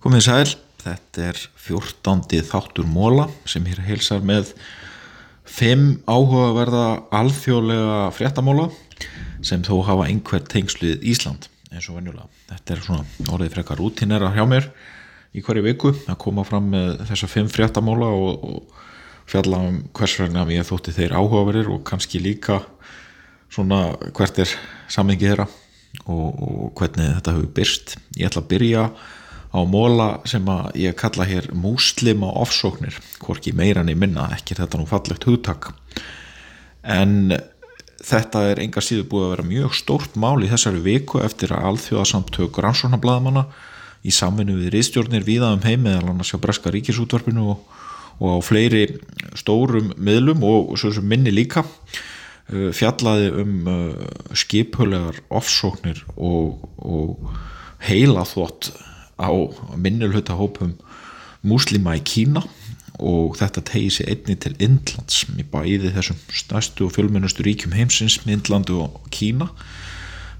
Komið sæl, þetta er 14. þáttur móla sem hér heilsar með fimm áhugaverða alþjóðlega fréttamóla sem þó hafa einhver tengslið Ísland eins og venjulega. Þetta er svona orðið frekar rútinera hjá mér í hverju viku að koma fram með þessa fimm fréttamóla og, og fjalla um hvers vegna ég þótti þeir áhugaverðir og kannski líka svona hvert er samengið þeirra og, og hvernig þetta hefur byrst. Ég ætla að byrja á móla sem að ég kalla hér múslima ofsóknir, hvorki meiran í minna, ekki þetta nú fallegt hugtak. En þetta er enga síðu búið að vera mjög stórt mál í þessari viku eftir að alþjóðasamtök rannsóknarbladamana í samvinnu við riðstjórnir viða um heim meðal annars hjá Breska ríkisútvarpinu og, og á fleiri stórum miðlum og svo sem minni líka fjallaði um uh, skipulegar ofsóknir og, og heila þvott á minnulhauta hópum múslima í Kína og þetta tegi sér einni til Indlands í bæði þessum stærstu og fjölmennustu ríkjum heimsins með Indlandu og Kína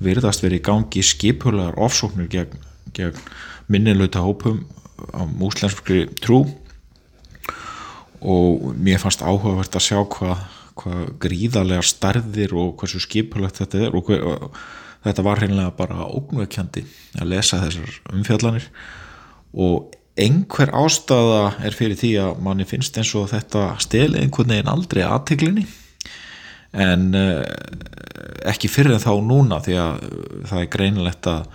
verðast verið í gangi skipulegar ofsóknir gegn, gegn minnulhauta hópum á múslenskri trú. Og mér fannst áhugavert að sjá hvað hva gríðarlega starðir og hversu skipulegt þetta er og hver, þetta var hreinlega bara ógnveikjandi að lesa þessar umfjallanir. Og einhver ástæða er fyrir því að manni finnst eins og þetta steli einhvern veginn aldrei aðteglinni en uh, ekki fyrir þá núna því að það er greinilegt að,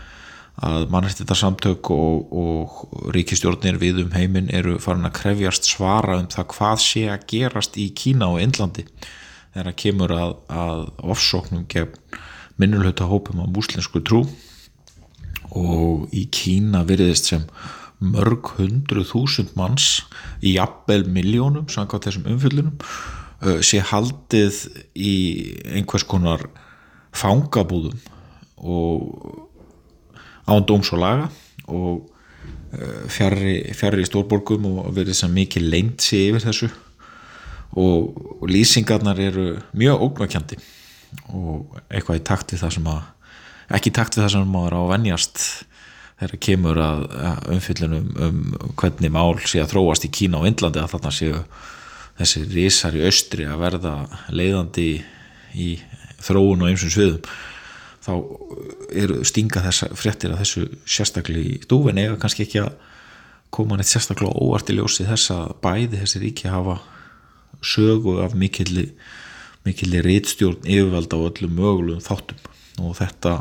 að mannrættita samtök og, og ríkistjórnir við um heiminn eru farin að krefjast svara um það hvað sé að gerast í Kína og Indlandi þegar það kemur að, að ofsóknum gegn minnulhauta hópum á múslensku trú. Og í Kína virðist sem mörg hundru þúsund manns í jafnvel miljónum samkvæmt þessum umfjöldunum sé haldið í einhvers konar fangabúðum og án dóms og laga og fjarrri fjarr stórborgum og verið sem mikið lengt sé yfir þessu. Og, og lýsingarnar eru mjög ógnvækjandi og eitthvað í takt við það sem að ekki í takt við það sem maður á að venjast þegar kemur að, að umfyllunum um hvernig mál sé að þróast í Kína og Indlandi að þarna séu þessi risar í austri að verða leiðandi í þróun og einsum sviðum þá eru stinga þessa fréttir að þessu sérstaklega í dúfin eða kannski ekki að koma neitt sérstaklega óvart í ljósi þess að bæði þessi ríki hafa sögu af mikilli mikilli reitstjórn yfirvalda á öllum mögulegum þáttum. Og þetta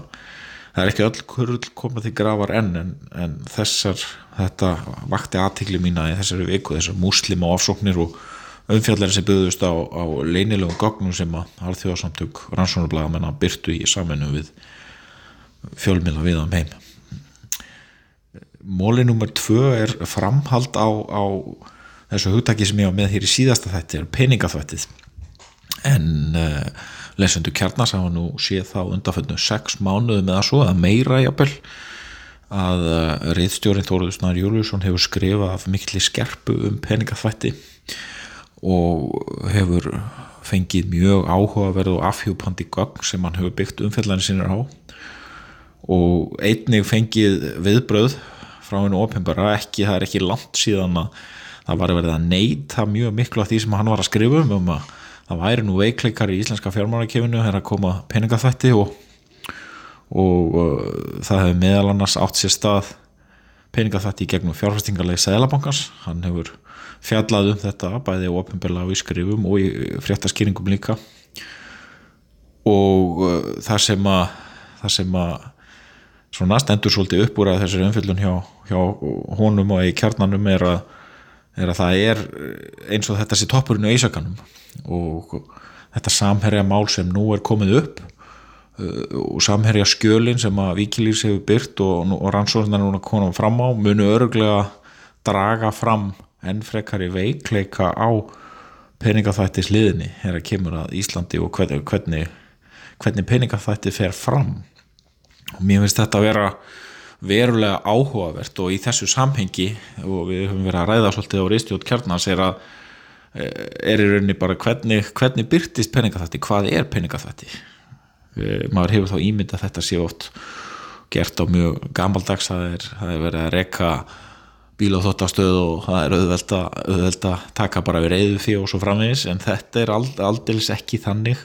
það er ekki öll kurl komað til grafar enn en, en þessar þetta vakti aðtikli mína í þessari viku þessar muslima ofsóknir og umfjallar sem byggðust á, á leinilegum gognum sem að alþjóðasamtök rannsónarblaga menna byrtu í saminu við fjölmila við um heim. Móli nummer tvö er framhald á, á þessu hugtaki sem ég var með hér í síðasta þætti er peningaþvættið. En uh, lesendu kjarnas hafa nú séð þá undanföndu sex mánuðu með að svo að meira jafnvel að uh, reyðstjórin Þóruður Snar Júliusson hefur skrifað af mikli skerpu um peningaþvætti og hefur fengið mjög áhugaverð og afhjúpandi gögn sem hann hefur byggt umfjallanir sínir á. Og einnig fengið viðbröð frá hennu ofinbara ekki, það er ekki langt síðan að það var verið að neyta mjög miklu af því sem hann var að skrifa um um að það væri nú veikleikar í íslenska fjármánakefinu þegar að koma peningaþætti og, og uh, það hefur meðal annars átt sér stað peningaþætti í gegnum fjárfæstingarlegi Sælabankans, hann hefur fjallað um þetta bæði á ofinbella á ískrifum og í fréttaskýringum líka. Og uh, það sem að það sem að svona stendur svolítið upp úr að þessari umfyllun hjá, hjá honum og í kjarnanum er að er að það er eins og þetta sé toppurinn á Ísakanum og þetta samherja mál sem nú er komið upp og samherja skjölin sem að Víkilís hefur byrt og, og rannsóðunar núna konum fram á munu öruglega draga fram enn frekari veikleika á peningaþættis liðinni er að kemur að Íslandi og hvernig, hvernig, peningaþætti fer fram. Og mér finnst þetta að vera verulega áhugavert og í þessu samhengi og við höfum verið að ræða svolítið á reistjótt kjarnans er að er í rauninni bara hvernig, hvernig byrtist peningaþætti, hvað er peningaþætti maður hefur þá ímynd að þetta sé oft gert á mjög gamaldags það er, það er verið að rekka bíl á þóttastöð og það er auðvelt að, auðvelt að taka bara við reyðu fyrir og svo framvegis en þetta er aldils ekki þannig.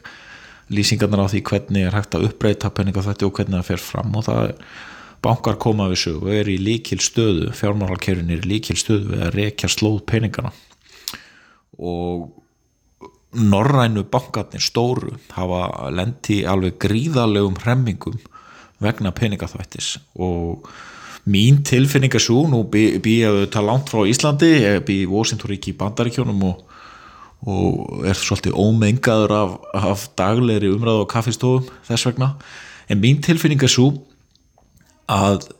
Lýsingarnar á því hvernig er hægt að uppbreyta peninga þetta og hvernig það fer fram og það er bankar koma við sög og er í líkil stöðu fjármálarkerfin er í líkil stöðu við að rekja slóð peningana. Og norrænu bankarnir stóru hafa lendi alveg gríðalegum hremmingum vegna peningaþvættis og mín tilfinning er svo, nú bý ég að ta langt frá Íslandi, ég bý í Washington-ríki í Bandaríkjónum og, og er svolítið ómengaður af, af daglegri umræðu á kaffistofum þess vegna, en mín tilfinning er svo að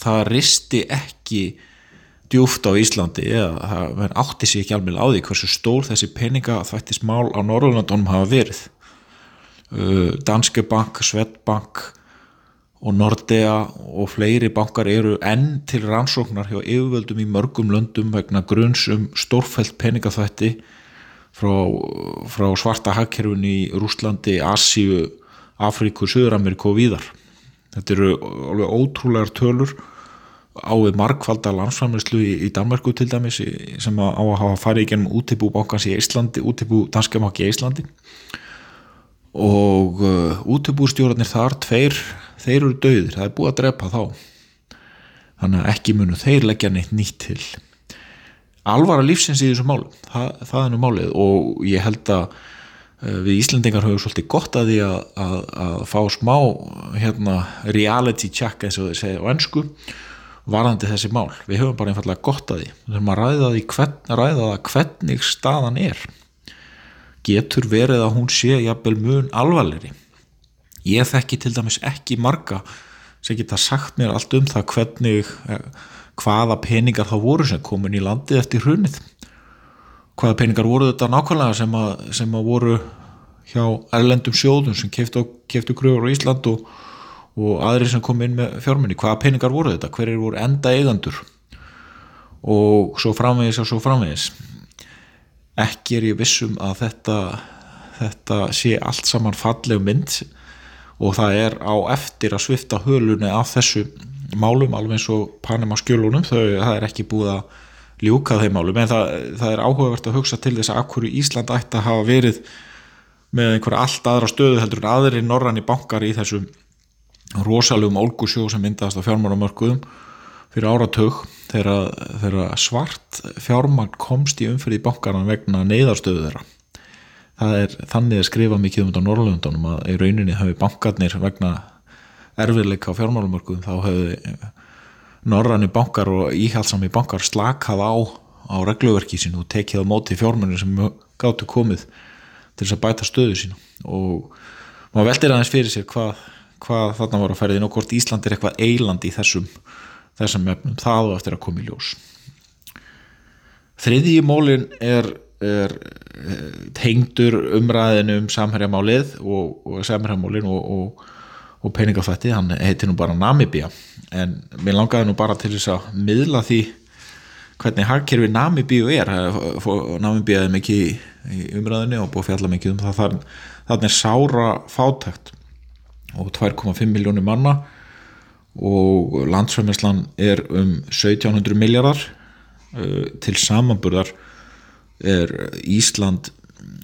það risti ekki djúft á Íslandi eða það átti sér ekki alveg á því hversu stór þessi peningaþvættis mál á Norrlundunum hafa verið. Uh, Danske Bank, Svetbank og Nordea og fleiri bankar eru enn til rannsóknar hjá yfirvöldum í mörgum löndum vegna grunns um stórfælt peningaþvætti frá, frá svarta hakkerfun í Rúslandi, Asíu, Afríku, Suður-Ameríku og víðar. Þetta eru alveg ótrúlegar tölur á við markvalda landsfæmislu í, í Danmarku til dæmis sem á að hafa farið í gennum útibú bankans í Íslandi, útibú danskjamakki í Íslandi og uh, útibústjórnir þar tveir þeir eru döðir, það er búið að drepa þá. Þannig að ekki munu þeir leggja neitt nýtt til. Alvara lífsins í þessu mál það, það er nú málið. Og ég held að uh, við Íslandingar höfum svolítið gott að því að, að, að fá smá hérna, reality check eins og þeir segja á ennsku varðandi þessi mál, við höfum bara einfallega gott að því. Við höfum að ræða, hvern, ræða það hvernig staðan er. Getur verið að hún sé jafnvel mun alvarleiri ég þekki til dæmis ekki marga sem geta sagt mér allt um það hvernig eh, hvaða peningar þá voru sem komin í landið eftir hrunið. Hvaða peningar voru þetta nákvæmlega sem að, sem að voru hjá erlendum sjóðum sem keftu, gröður á Ísland og, og aðri sem kom inn með fjármunni hvaða peningar voru þetta, hver er voru enda eigandur og svo framvegis og svo framvegis. Ekki er ég vissum að þetta, þetta sé allt saman falleg mynd og það er á eftir að svifta hölunni af þessu málum alveg eins og Panama skjölunum. Þau, það er ekki búið að ljúka þeim málum en það, það er áhugavert að hugsa til þess að akkur Ísland ætti að hafa verið með einhverja allt aðra stöðu heldur en aðri norrann í bankar í þessum rosalugum olgusjó sem myndaðast á fjármárumörkuðum fyrir áratög þegar svart fjármagn komst í umfyrði í bankarna vegna neyðarstöðu þeirra það er þannig að skrifa mikið um þetta á Norrlundunum að í rauninni hafi bankarnir vegna erfiðleika á fjármálumörkuðum þá hafi norranni bankar og íhalsami bankar slakað á á regluverki sín og tekið á móti fjármennir sem gáttu komið til þess að bæta stöðu sín og maður veldir aðeins fyrir sér hvað, hvað þarna var að ferðin og hvort Ísland er eitthvað eiland í þessum þessum efnum, það og eftir að koma í ljós. Þriðji mólin er, er tengdur umræðinu um samhærjamálið og, og samhærjamálin og, og, og peningafætti, hann heitir nú bara Namibia en mér langaði nú bara til þess að miðla því hvernig hagkerfi Namibíu er. Namibíu er mikið í umræðinu og búið fjalla mikið um það. Þannig er sára fátækt og 2,5 miljónir manna og landsfæmislan er um 1700 miljardar uh, til samanburðar er Ísland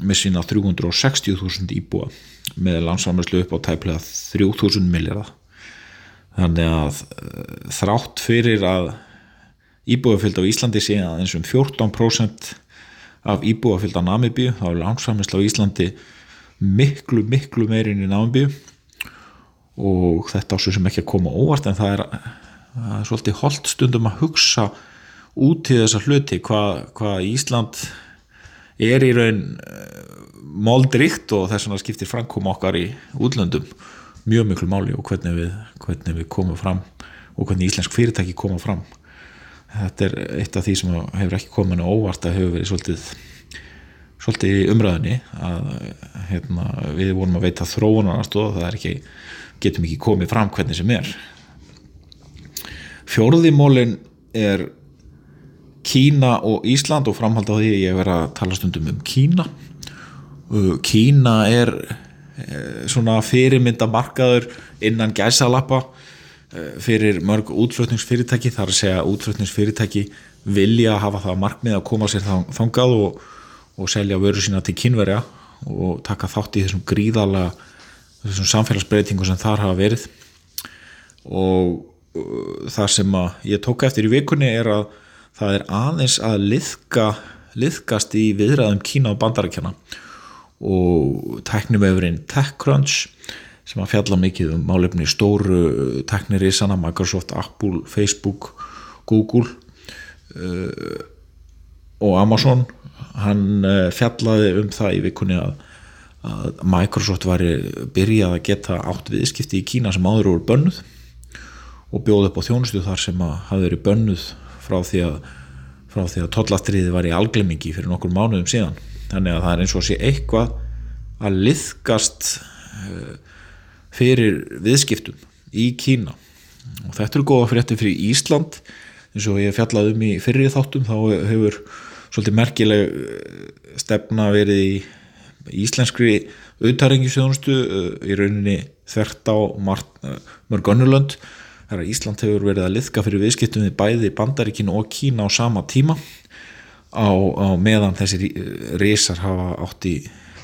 með sína 360.000 íbúa með landsfæmislu upp á tæplega 3000 miljardar þannig að uh, þrátt fyrir að íbúafylgd á Íslandi sé að eins um 14% af íbúafylgd á Namibíu þá er landsfæmislu á Íslandi miklu miklu meirinn í Namibíu. Og þetta ásug sem ekki að koma óvart en það er, það er svolítið holdt stundum að hugsa út í þessa hluti hvað hva Ísland er í raun eh, moldrikt og þess vegna skiptir framkoma okkar í útlöndum mjög miklu máli og hvernig við, hvernig við komum fram og hvernig íslensk fyrirtæki koma fram. Þetta er eitt af því sem hefur ekki komið óvart að hefur verið svolítið svolítið umræðinni að hérna, við vorum að veita þróunarnast og það ekki getum ekki komið fram hvernig sem er. Fjórðimólin er Kína og Ísland og framhald á því ég verið að tala stundum um Kína. Kína er eh, svona fyrirmyndamarkaður innan gæsalappa fyrir mörg útflutningsfyrirtæki þar að segja útflutningsfyrirtæki vilja hafa það markmið að koma sér þangað og, og selja vöru sína til kynverja og taka þátt í þessum gríðala þessum samfélagsbreytingu sem þar hafa verið. Og uh, það sem að ég tók eftir í vikunni er að það er aðeins að liðka, liðkast í viðræðum Kína og bandarækjana og teknumöfurinn TechCrunch sem að fjalla mikið um málefni stóru teknirísana, Microsoft, Apple, Facebook, Google uh, og Amazon hann uh, fjallaði um það í vikunni að, að Microsoft var byrjað að geta átt viðskipti í Kína sem áður voru bönnuð og bjóð upp á þjónustu þar sem að hafi verið bönnuð frá því að að tollastriði var í alglemingi fyrir nokkur mánuðum síðan. Þannig að það er eins og sé eitthvað að liðkast uh, fyrir viðskiptum í Kína. Og þetta er góða frétti fyrir Ísland. Eins og ég fjallaði um í fyrir þáttum þá hefur svolítið merkileg eh, stefna verið í íslenskri auðtarengisjónustu eh, í rauninni þvert á eh, að Ísland hefur verið að liðka fyrir viðskiptum við bæði Bandaríkin og Kína á sama tíma. Á, á meðan þessi risar hafa átt í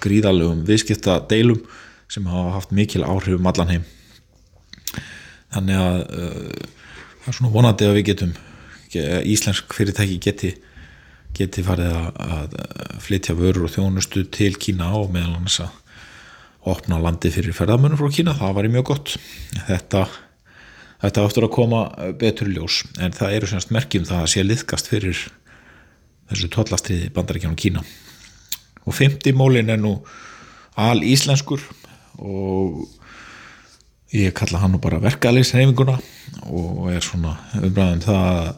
gríðalegum viðskiptadeilum sem hafa haft mikil áhrif um allan heim. Þannig að uh, það er svona vonandi að við getum íslensk fyrirtæki geti geti farið að, að flytja vörur og þjónustu til Kína og meðal annars að opna landi fyrir ferðamönnum frá Kína, það var í mjög gott. Þetta þetta áttur að koma betur ljós en það eru semst merkjum það að sé liðkast fyrir þessu tollastriði bandaríkjánum Kína. Og 50 mólin er nú al íslenskur og ég kalla hann nú bara verkaðlegsreifinguna og er svona umræðin það að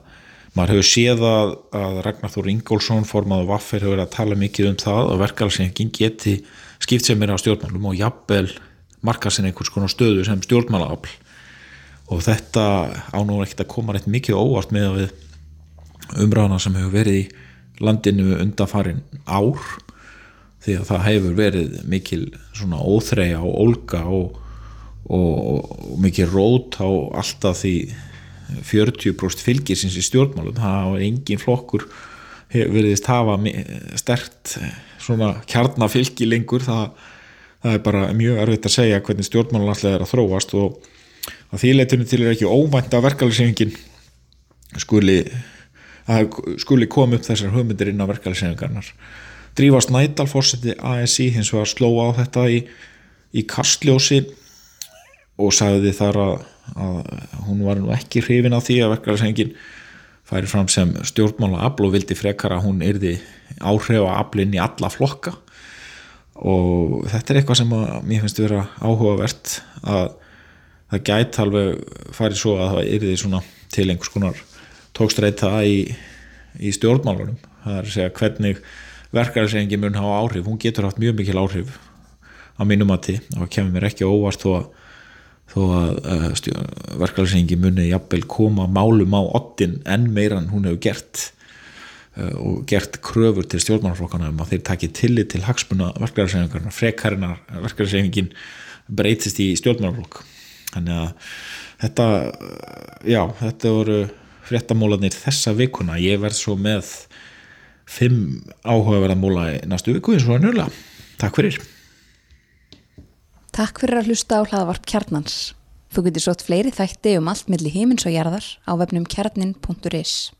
maður hefur séð að, að Ragnar Þór Ingólfsson formaðu Vaffer hefur verið að tala mikið um það og verkaðlegsreifingin geti skipt sem er á stjórnmálum og jafnvel marka sinni einhvers konar stöðu sem stjórnmálaafl og þetta ánúr ekkert að koma rétt mikið óvart með að við umræðina sem hefur verið í landinu undanfarin ár því að það hefur verið mikil svona óþreyja og ólga og, og, og mikil rót á alltaf því 40% fylgisins í stjórnmálum. Það var engin flokkur veriðist hafa stert svona kjarnafylgi lengur. Það, það er bara mjög erfitt að segja hvernig stjórnmálun alltaf er að þróast og að því leytunum til er ekki óvænt að verkefælisengin skuli, skuli koma upp þessar hugmyndir inn á verkefælisengarnar Drífa Snædal fórseti ASI hins vegar sló á þetta í, í kastljósi og sagði þar að, að hún var nú ekki hrifin af því að verkefælisengin færi fram sem stjórnmála afl og vildi frekar að hún yrði áhrifa aflinn í alla flokka. Og þetta er eitthvað sem að mér finnst vera áhugavert að það gæti alveg farið svo að það yrði svona til einhvers konar tókstreita í, í stjórnmálunum. Það er að segja hvernig verkefælisengin mun hafa áhrif, hún getur haft mjög mikil áhrif á mínum mati og kemur mér ekki óvart þó að, að uh, verkefælisengin muni jafnvel koma málum á ottin enn meira en hún hefur gert uh, og gert kröfur til stjórnmannaflokkana um að þeir taki tillit til hagsmuna verkefælisengarna, frekarina verkefælisengin breytist í stjórnmannaflokk þannig að þetta já, þetta voru fréttamólanir þessa vikuna, ég verð svo með fimm áhugaverða múla í næstu viku eins og njöla. Takk fyrir. Takk fyrir að hlusta á hlaðavarp kjarnans. Þú getur sótt fleiri þætti um allt millir heimins og jarðar á vefnum kjarnin.is.